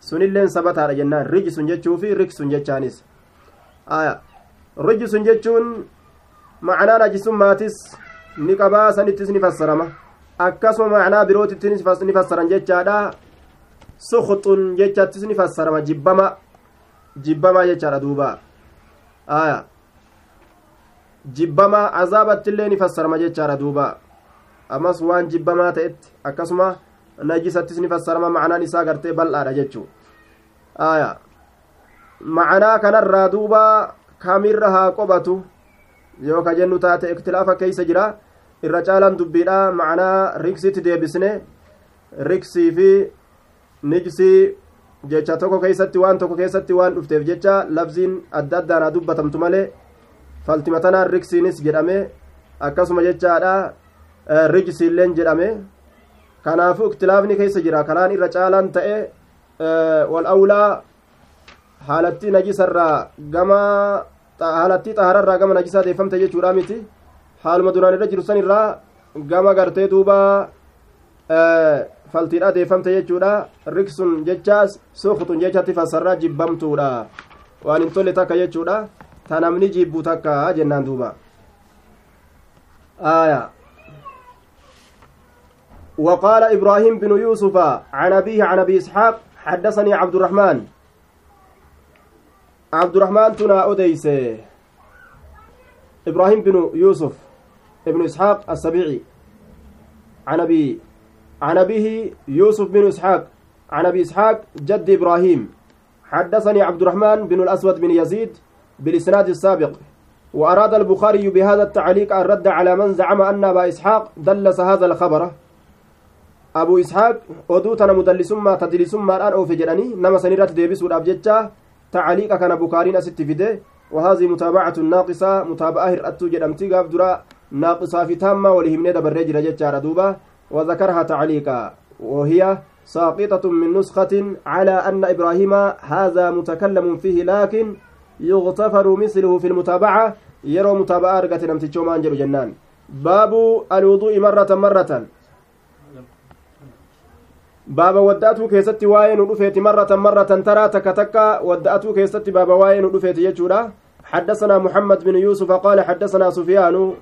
sunilleen sabataadha jennaan rijisun jechuu fi riksun jechaanis aya rijisun jechuun macnaa najisummaatis ni qabaa sanittis ni fassarama akkasuma macnaa birootittis ni fassaran jechaadha sukhxun jechattis ni fassarama jibbama jibbama jechaadha duuba aya jibbama azaabattillee ni fassarama jechaadha duuba ammas waan jibbamaa ta'etti akkasuma najisattis ni fassarama macnaan isaa gartee bal'aadha jechuu aya macanaa kanarraa duuba kamirra haa qobatu yoo ka jennu taate iktilaafa keeysa jira irra caalaan dubbiidha. Macanaa riksitti deebisne riksii fi nijsii jecha tokko keeysatti waan tokko keessatti waan dhufteef jecha labziin adda addaan haa dubbatamtu malee faltimatanaan riksiinis jedhame akkasuma jechaadha rijsiilleen jedhame. Kanaafuu iktilaafni keessa jira. Karaan irra caalaan ta'e wal awlaa haalattii najisarraa gama haalattii xahararraa gama najisaa deeffamte jechuudha miti haaluma duraan irra jiru san irraa gama gartee duuba faltiidha deeffamte jechuudha riksun jechaas suuqtun jechatti fassarraa jibbamtuudha waan hin tolle takka jechuudha ta namni jibbu takka jennaan duuba aayaa وقال إبراهيم بن يوسف عن أبيه عن أبي إسحاق حدثني عبد الرحمن عبد الرحمن تنا أديس إبراهيم بن يوسف ابن إسحاق السبيعي. عن أبي عن أبيه يوسف بن إسحاق. عن أبي إسحاق جد إبراهيم. حدثني عبد الرحمن بن الأسود بن يزيد بالإسناد السابق. وأراد البخاري بهذا التعليق الرد على من زعم أن أبا إسحاق دلس هذا الخبر. ishaaq oduu tana mudallisummaa tadlisummaadhaan oofe jedhanii nama sanirratti deebisuudhaaf jecha tacaliiqa kana bukaariin asitti fide وهذه متابعة ناقصة متابعة هرأتو جدمتي درا ناقصة في تامة ولهمني دبر رجل جتشار دوبا وذكرها تعليقا وهي ساقطة من نسخة على أن إبراهيم هذا متكلم فيه لكن يغتفر مثله في المتابعة يرى متابعة رقة نمتي جنان. باب الوضوء مرة مرة. baaba wadda'atuu keessatti waa'ee nu dhufeeti marratan marratan taraa takka takka wadda'atuu keessatti baaba waa'ee nu dhufeeti jechuudha حدثنا محمد بن يوسف قال حدثنا سفيان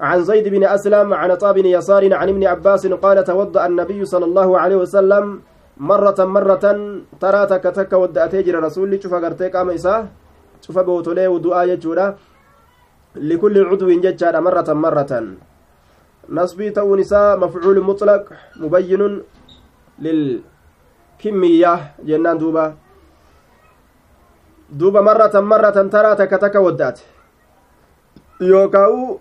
عن زيد بن أسلم عن عطاء بن يسار عن ابن عباس قال توضأ النبي صلى الله عليه وسلم مرة مرة ترى تك تك ودأتي جرى رسول شوف قرتيك أما إساه شوف بوتولي ودعاء يجورا. لكل عضو ججار مرة مرة. نصبي تو نساء مفعول مطلق مبين للكمية جنان دوبا. دوبا مرة مرة ترى تك تك ودات. يوكاو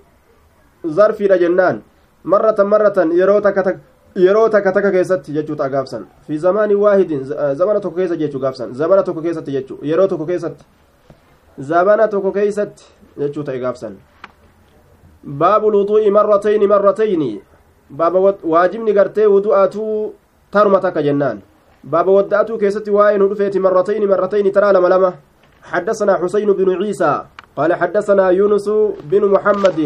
ظرفي جنان مرة مرة يرو تك تك yeroo takka takka keessatti jechuudha gaafsan fi zamaani waahidin zamana tokko keessa jechuu gaafsan zamana tokko keessatti jechuu yeroo tokko keessatti zamana tokko keessatti jechuu ta'e gaafsan baabu lwuduu'i marratayni marratayni baaba waajibni gartee wudu'aatuu taruma takka jennaan باب ودأته كيست واين رفيت مرتين مرتين ترى لما لما حدثنا حسين بن عيسى قال حدثنا يونس بن محمد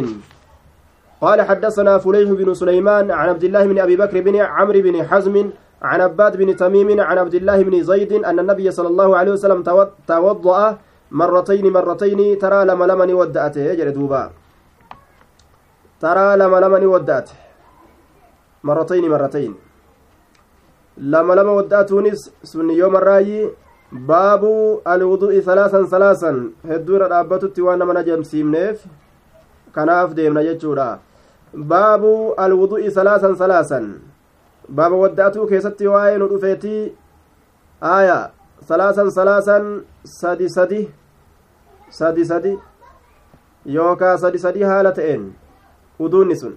قال حدثنا فليح بن سليمان عن عبد الله بن أبي بكر بن عمرو بن حزم عن عباد بن تميم عن عبد الله بن زيد أن النبي صلى الله عليه وسلم توضأ مرتين مرتين ترى لما لما ودأته يجري دوبا. ترى لما لما ودأته مرتين مرتين. لما لما ودأتونس سن يوم الرأي. باب الوضوء ثلاثا ثلاثا. هدور الأبتت وأنا من جمسيمنيف kanaaf deemna jechuudha baabu alwudu'i salaasan salaasan baaba wadda'atuu keessatti waa'ee nu dhufeetii aaya salaasan salaasan sadi sadi sadi sadi yookaa sadi sadi haala ta'een uduunni sun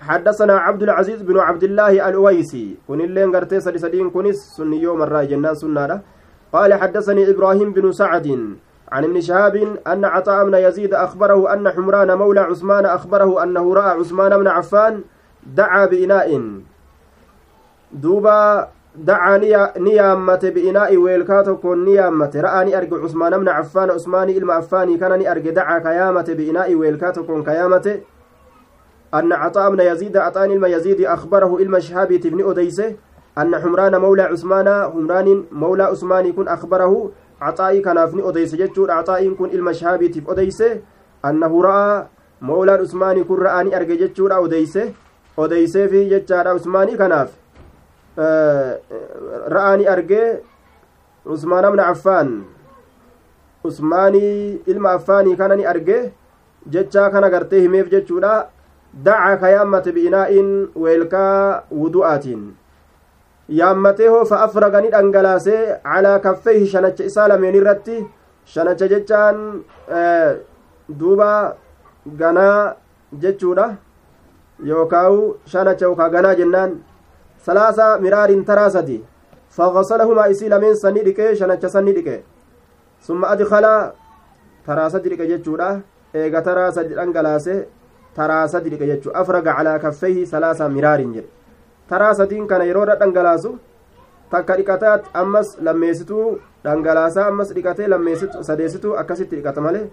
حدثنا عبد العزيز بن عبد الله الأويسي كن اللين قرتي سدي سدين كنس سني يوم الراي جنان سنة قال حدثني إبراهيم بن سعد عن ابن شهاب أن عطاء بن يزيد أخبره أن حمران مولى عثمان أخبره أنه رأى عثمان بن عفان دعا بإناء. دوبا دعا نيامة بإناء ويلكاتو كون نيامة. رأى أرجع عثمان بن عفان عثمان إلما عفاني كان أرجع دعا كيامة بإناء ويلكاتو كون كيامة. أن عطاء بن يزيد عطان إلما يزيد أخبره إلما شهابي تبني أديسه أن حمران مولى عثمان حمران مولى عثمان يكون أخبره عطائي كنافني أديسه جتشور عطائي يكون إلما شهابي تب أديسه أنه رأى مولى عثمان يكون رآني أرجع جتشور أديسه أديسه في جتشار عثماني كناف ra'aani argee usmaan amna affaan usmaanii ilma affaanii kana ni arge jechaa kana gartee himeef jechuudha daca ka yaammate bi'inaa'in weelkaa wudu'aatiin yaammatee hoo fa afraga ni dhangalaasee calaa kaffeehi shanacha isaa lameen irratti shanacha jechaan duuba ganaa jechuudha yookaawu shanacha yookaa ganaa jennaan salaasa miraarin taraa sadi فغسلهما إسي لمن سني ديكي شنچ سني ديكي ثم أدخل ترى سدي ديكي جتشورا إيغا ترى سدي دنگلاسه ترى سدي ديكي جتشو أفرغ على كفيه ثلاثة مرار جد ترى سدين كان يرورا دنگلاسو takka dhiqataat ammas lammeessituu dhangalaasaa ammas dhiqatee lammeessitu sadeessituu akkasitti dhiqata malee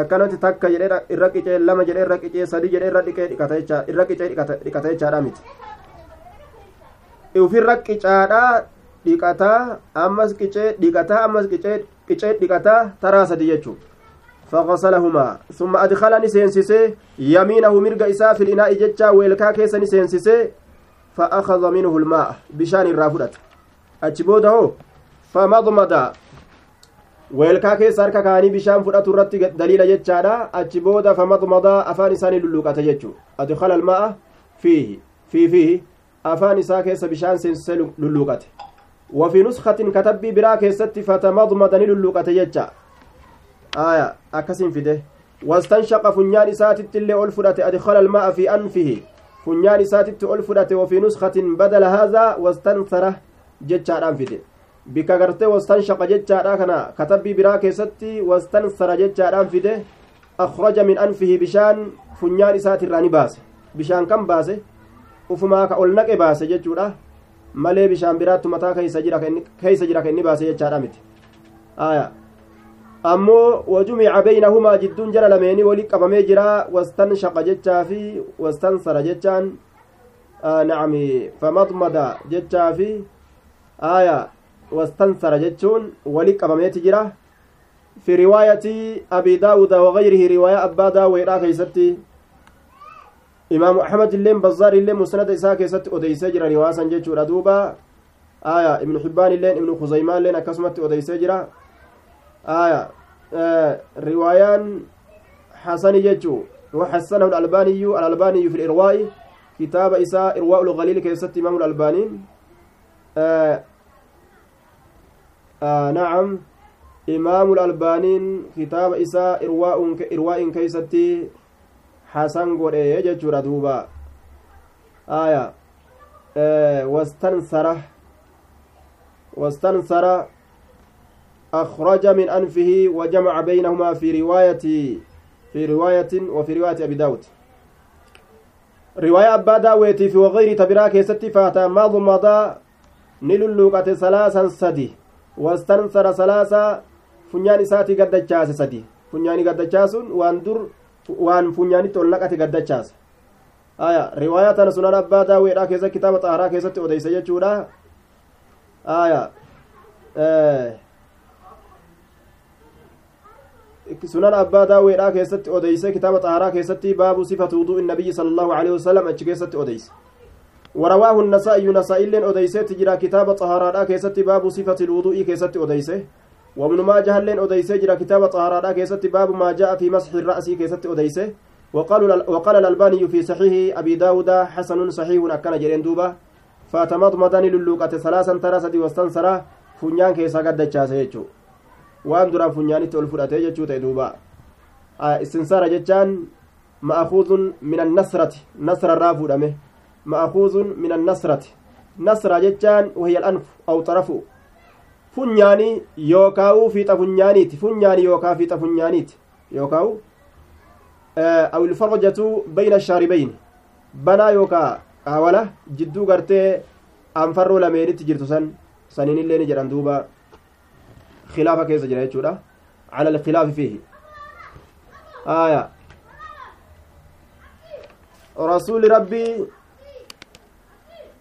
akkanatti takka jedhee irra qicee lama jedhee irra qicee sadii jedhee irra dhiqee dhiqata jecha irra qicee dhiqata jechaadha miti ufirra qicaadhaa dhiqataa ammas qicee dhiqataa ammas qicee dhiqataa taraa sadi jechuu فغسلهما ثم أدخلني سينسسي يمينه مرق إساء في الإناء جتشا ويلكا كيسني سينسسي فأخذ منه الماء بشان الرافدة أجبوده فمضمض weelkaa keessa harka kaanii bishaan fudhatu irratti daliila jechaadha achi booda famadmada afaan isaanii lulluuqate jechuu adkhala alma'a fiihi fii fiihi afaan isaa keessa bishaan seensisee lulluuqate وفي نسخة كتبي برا كيست فتمضمض للوقة يجا آية أكسين فيده واستنشق فنيان إساتت اللي ألفرت أدخل الماء في أنفه فنيان إساتت ألفرت وفي نسخة بدل هذا واستنثره جتشا أنفده بك غرتي واستنشق جتشا كنا كتبي برا كيست واستنثر جتشا أنفده أخرج من أنفه بشان فنيان إسات الراني باس بشان كم باسه ufumaa ka ol naqe baase jechuudha. Malee bishaan biraattu mataa keeysa jira ka inni baase jechaadha miti. Aya. Ammoo wajumica baynahumaa jidduun jara lameeni wali qabamee jira wastanshaqa jechaa fi wastansara jechaan nacami famadmada jechaa fi aya wastansara jechuun wali qabameeti jira fi riwaayati abi daawuda wagayrihi riwaaya abbaa daaweedha keeysatti imaamu axmed illeen bazaar illeen musnada isaa keessatti odeysee jira riwaasan jechuudha duuba aya ibnu xibbaan illeen ibnu khuzaymaa illeen akkasumatti odeysee jira aya riwaayaan xasani jechuu وحسنه الألباني الألباني في الإرواء. كتاب إساء إرواء الغليل كيست إمام الألباني آه آه نعم. إمام الألباني كتاب إساء إرواء إرواء كيستي hasan godhe jechuudha duuba aya wastansara wastansara أخرج من أنفه وجمع بينهما في رواية في رواية وفي رواية أبي داود. رواية أبا داويت في وغير تبرا كيست فاتا ماض مضى نللوقة ثلاثا سدي واستنثر ثلاثة فنيان ساتي قد سدي. فنيان قد وان در funyaanitti ol naqate gaddachaasa aya riwaayaa tana sunan abbaa daaweedha keessa kitaaba xaaraa keessatti odeysa jechuudha aya sunan abbaa daaweedha keessatti odeyse kitaaba xaaraa keessatti baabu sifatu wuduءi النبي صلى الله عليه وسلم achi keessatti odeyse ورواه النسائي نسائي أديسة تجرى كتاب طهارة كيست باب صفة الوضوء كيست أديسة وابن ماجه لين أديسة جرى كتاب طهارة كيست باب ما جاء في مسح الرأس كيست أديسة وقال الألباني في صحيح أبي داود حسن صحيح أكن جرين دوبا فاتمضمضني للوقة ثلاثا ترى واستنصره funyaan keessaa gaddachaase jechuu waan duraan funyaanitti ol fudhatee jechuu ta'e duuba istinsaara jechaan ma'akuuzun min annasrati nasrarraa fuudhame ma'akuuzun min annasrati nasra jechaan wahiya al'anfu aw xarafu funyaanii yookaa'u fiixa funyaaniiti funyaanii yookaa fiixa funyaaniiti yookaa'u aw ilfarjatu bayna shaaribayn banaa yookaa qaawala jidduu gartee anfarroo lameenitti jirtu san saniin illee ni jedhan duuba khilaafa keessa jira jechuudha cala alkhilaafi fiihi aya rasuuli rabbii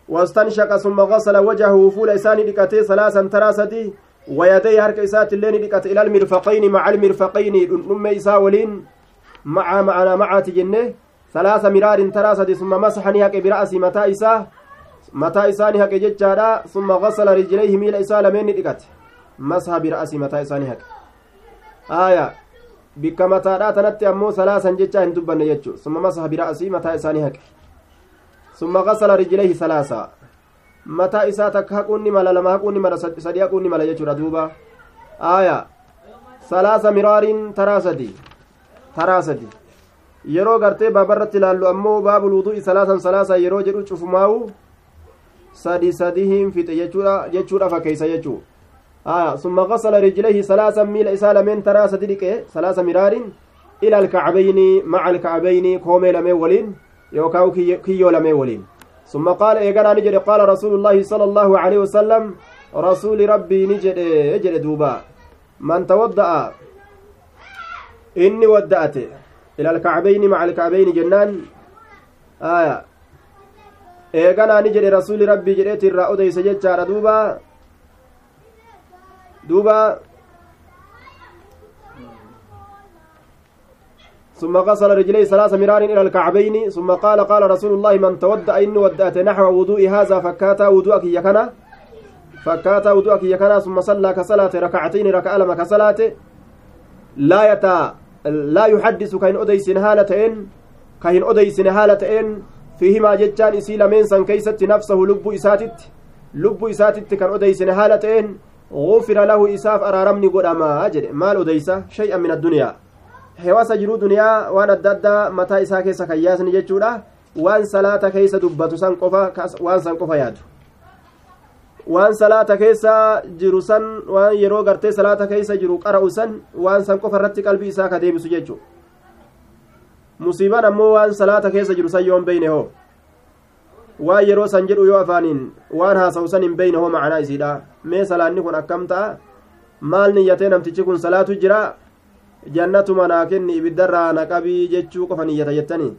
واستنشق ثم غسل وجهه فول إساني دكتي ثلاثا تراسدي ويدي هرك إسات اللين دكت إلى المرفقين مع المرفقين نم إسا ولين مع معنا مع تجنة. ثلاث مرار تراسدي ثم مسحني هك برأسي متى إساه mataa isaanii haqe jechaadha summa gasala rijlayhi miila isaa lameen ni aya bikka mataadhaa tanatti ammoo salaasan jechaa hin dubbanne jechuu summa masha bira'asii mataa isaanii haqe summa gasala rijlayhi salaasa mataa isaa takka haquun ni mala lama haquun ni mala sadi haquun ni mala jechuudha duuba aya salaasa miraariin taraa sadi taraa sadi yeroo gartee baabarratti ilaallu ammoo baabul wudu'i salaasan salaasa yeroo jedhu cufumaawu sadi sadihin fixe jechuudha fakkeeysa jechuu summa gasala rijlayhi salaasa miila isaa lameen taraa sadi dhiqe salaasa miraarin ila alkacbayni maca alkacbayni koomee lameen waliin yookaa kiyyoo lameen waliin ثم قال إيقنا نجد قال رسول الله صلى الله عليه وسلم رسول ربي نجد اجد دوبا من توضأ إني ودأت إلى الكعبين مع الكعبين جنان آية ni jedhe rasuuli rabbii jedheeti irraa odeyse jechaadha duuba ثم غسل رجليه ثلاث مرار إلى الكعبين. ثم قال قال رسول الله من تودأ إني ودأت نحو وضوء هذا فكاتا وضوءك يكنا فكاتا وضوءك يكنا ثم صلى كصلاة ركعتين ركع لما كصلاة. لا يتا لا يحدث كاين أديسن هالتين كاين أديسن هالتين fiihimaa jechaan isii lameen san keeysatti nafsahu lubbuu isaatitti lubbuu isaatitti kan odeysine haala ta'een gufira lahu isaaf araaramni godhamaa jedhe maal odeysa shay'an min addunyaa hewaasa jiruu duniyaa waan adda addaa mataa isaa keessa kan yaasni jechuudha waan salaata keessa dubbatu san qofa waan san qofa yaadu waan salaata keessa jiru san waan yeroo gartee salaata keessa jiru qara'u san waan san qofa irratti qalbii isaa ka deebisu jechuudha musiibaan ammoo waan salaata keessa jiru san yoo hin beyne hoo waan yeroo san jedhu yoo afaaniin waan haasa'u san hin beyne hoo macanaa isiidha mee salaanni kun akkam ta'a maal niyyatee namtichi kun salaatu jira jannatuma naa kenni ibiddarraa na qabii jechuu qofa niyyata jettanii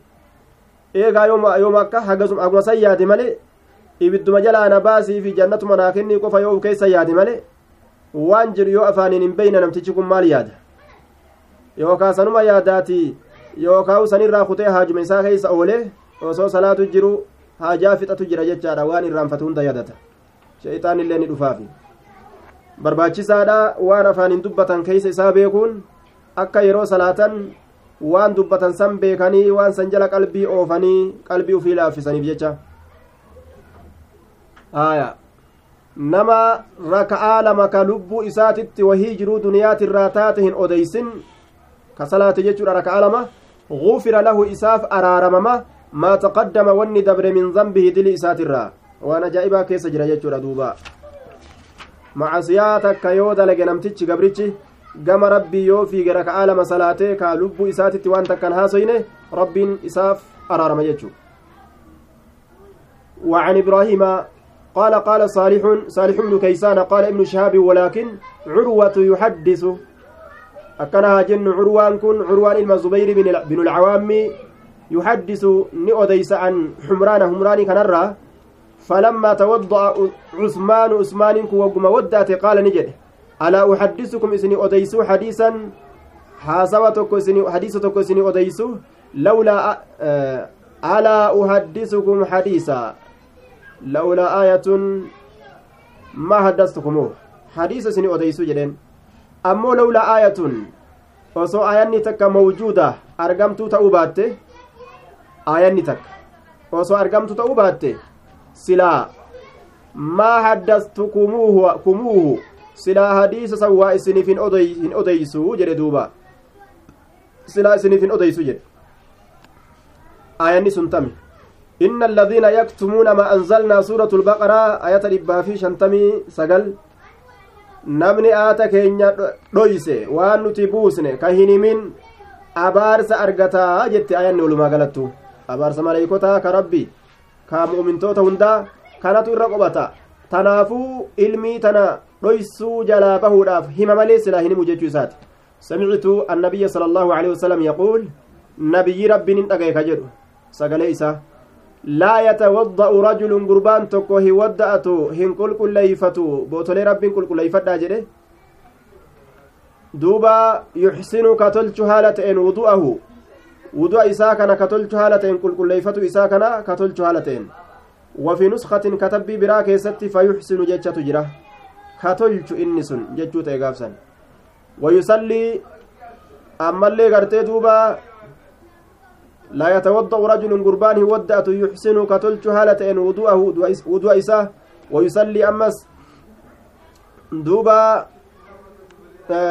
eegaa yooma akka haguma san yaade male ibidduma jalaa na baasii fi jannatuma naa kenni qofa yoo keessa yaade male waan jedhu yoo afaaniin hin beyne namtichi kun maal yaada yookaa sanuma yaadaatii yookaan sanirraa kutee haajuma isaa keessa oole osoo salaatu jiru haajaa fixatu jira jechaadha waan irraanfatu hunda yaadata sheeyxaan illee ni dhufaafi barbaachisaadha waan afaaniin dubbatan keessa isaa beekuun akka yeroo salaatan waan dubbatan san beekanii waan san jala qalbii oofanii qalbii ufii laaffisaniif jecha haya nama raka'aa lama ka lubbuu isaatitti wahii jiruu duniyaatirraa taate hin odeysin ka salaate jechuudha raka'aa lama غفر له إساف ما تقدم وني دبر من ذنبه دل إسات الرا. وأنا جائبا كيس جرى يجور دوبا. مع سياتك كيودا لجنمتش قبرتش. قام ربي يو في جرك عالم صلاته كالب إساتي وأنت كان هاسينه رب إساف أرارم يجو وعن إبراهيم قال قال صالح صالح بن كيسان قال ابن شهاب ولكن عروة يحدث. jennu curwaan kun curwaan ilma zubayri binu lcawaammi yuhaddisu ni odeysa an xumraana humraanii kanarraa falammaa tawadda'a cusmaanu usmaaniin kun wagguma waddaate qaala ni jedhe alaa uxaddisukum isini odeysuu hadiisan haasawa tokko isini hadiisa tokko isini odeysu lawlaa alaa uhaddisukum hadiisa lawlaa aayatun maa haddastukumu hadiisa isini odeysu jedheen ammoo lawlaa aayatun osoo aayanni takka mawjuuda argamtuu ta'uu baatte aayanni takka osoo argamtu ta'uu baatte silaa maa haddastukumuuhu silaa hadiisa san waa isiniif hin odeysu jedhe duuba silaa isiniif hin odeysu jedhe aayanni sun tami إن الذين يكتمون ما أنزلنا سورة البقرة آية الإبا في شنتمي سقل namni aata keenya dhoyse waan nuti buusne ka hin himin abaarsa argataa jette abaarsa maleeykotaa ka rabbi ka mu'mintoota hundaa kanatu irra qobata tanaafuu ilmii tana dhoysuu jalaa bahuudhaaf hima malee silaa hin himu jechuu isaati samictu annabiyya sala allaahu alehi wasalam yaquul nabiyyi rabbiin hin dhagaye ka jedhu sagalee isaa laa yatawadda'u rajulun gurbaan tokko hin wadda'atu hin qulqulleeyfatu bootolee rabbiin qulqulleeyfadhaa jedhe duuba yuxsinu ka tolchu haala ta'een wudu'ahu wudu'a isaa kana ka tolchu haala ta'een qulqulleeyfatu isaa kana ka tolchu haala ta'een. وفي نسخة كتبي برا كيستي فيحسن جتشة جرا كتلش إني سن جتشو تيغافسن ويصلي أما اللي قرتي دوبا لا يتوضأ رجل قربان ودأت يحسن كتلش هالة إن وضوءه وضوء إساه ويصلي أمس دوبا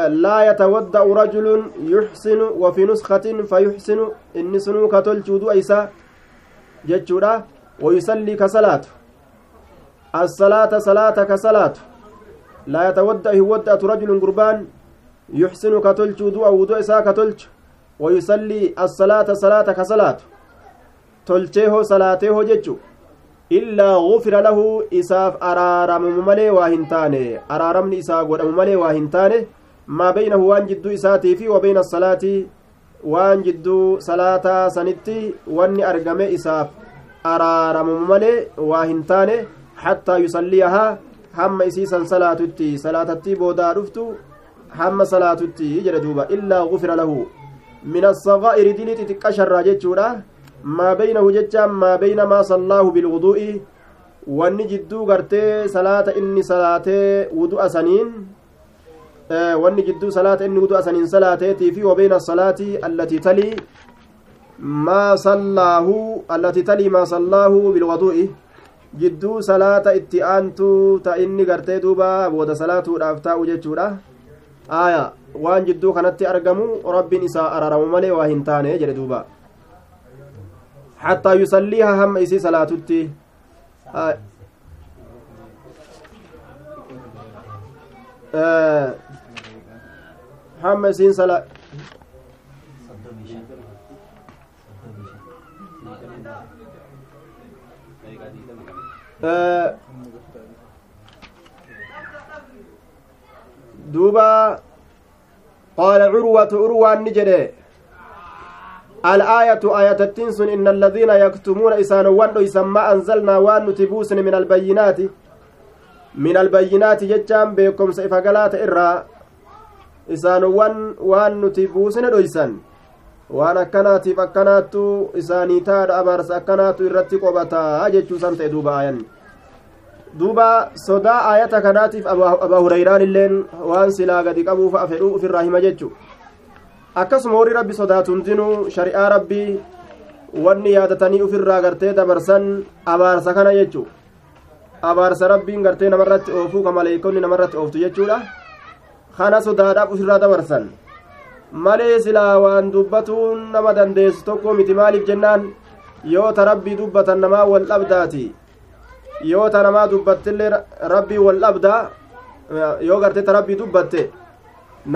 لا يتوضأ رجل يحسن وفي نسخة فيحسن. إن سنو كتلش وضوء إساه جتشورا ويصلي كصلاة الصلاة صلاة كصلاة لا يتودأ ودأت رجل قربان يحسن كتلش وضوء وضوء إساه كتلش ويصلي الصلاة صلاة كصلاة تلچه صلاته جچو إلا غفر له إساف أرارم مملي واهنتاني. أرارم ما بينه وان جدو إساتي في وبين الصلاة وان جدو صلاة سنتي واني أرقم إساف. أرارم مملي واهنتاني حتى يصليها. هم إسيسا صلاة صلاة بودا رفتو. هم صلاة جردوبا إلا غفر له. من الصغائر دليت تكشر جتشورا ما بينه جتشا ما بين ما صلاه بالوضوء. wanni jidduu gartee salaata inni salaatee wudu'a saniin wanni jidduu salaata inni wudu'a saniin salaateetii fi wabeena salaatii allatii talii maa sallaahu allatii talii maa sallaahu bilwaduu'i jidduu salaata itti aantuu ta inni gartee duuba booda salaatuudhaaf taa'u jechuudha aaya waan jidduu kanatti argamu rabbiin isaa araaramu malee waa hin taane jedhe duuba hattaa yusalliiha hamma isii salaatutti hamma isiin sala duuba qaala curwatu urwaan ni jedhe الآية آية التنسن إن الذين يكتمون إسان وان ما أنزلنا وان نتبوسن من البينات. من البينات جتام بكم سيفقلات إرى isaanowwan waan nuti buusina dhoysan waan akkanaatiif akkanaattu isaanii taadha abaarsa akkanaattu irratti qobataa jechuu san ta'e duuba aayanni duuba sodaa aayata kanaatiif abaa hurayraan illeen waan silaa gadi qabuuf fedhuu ufirraa hima jechu akkasuma horii rabbi sodaatu hundinuu shari'aa rabbii wanni yaadatanii ufirraa gartee dabarsan abaarsa kana jechu abaarsa rabbiin gartee namarratti oofuu ka maleeykonni namarratti ooftu jechuudha. Kana sodaadhaaf ufirraa dabarsan malee silaa waan dubbatuun nama dandeessu tokko miti maaliif jennaan yoo ta rabbii dubbatan namaa wal dhabdaati yoo ta namaa dubbattillee rabbii wal dhabda yoo gartee ta rabbii dubbatte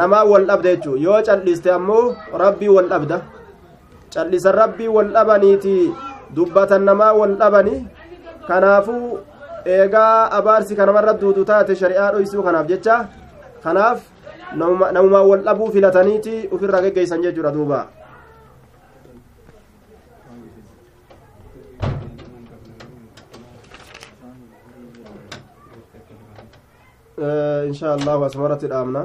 namaa wal dhabda jechuu yoo calliste ammoo rabbii wal dhabda callisan rabbii wal dhabaniiti dubbatan namaa wal dhabani kanaafuu eegaa abaarsi kanamarra duudu taate shari'aa dhoysuu kanaaf jecha kanaaf namumaa wal dhabuu filataniiti ufirraa geggeeysan jechuudha duuba insha allahu asmaratti dhaabna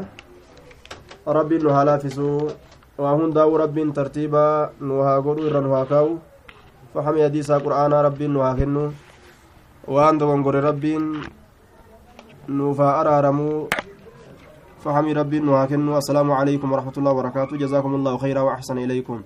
rabbiin nu haa laafisuu waa hundaa'u rabbiin tartiibaa nu haa godhu irra nu haa kaa'u fahami hadiisaa qur'aanaa rabbiin nu haa kennu waan dogongore rabbiin nuuf haa araaramuu فحمي ربي نوها السلام عليكم ورحمة الله وبركاته. جزاكم الله خيرا وأحسن إليكم.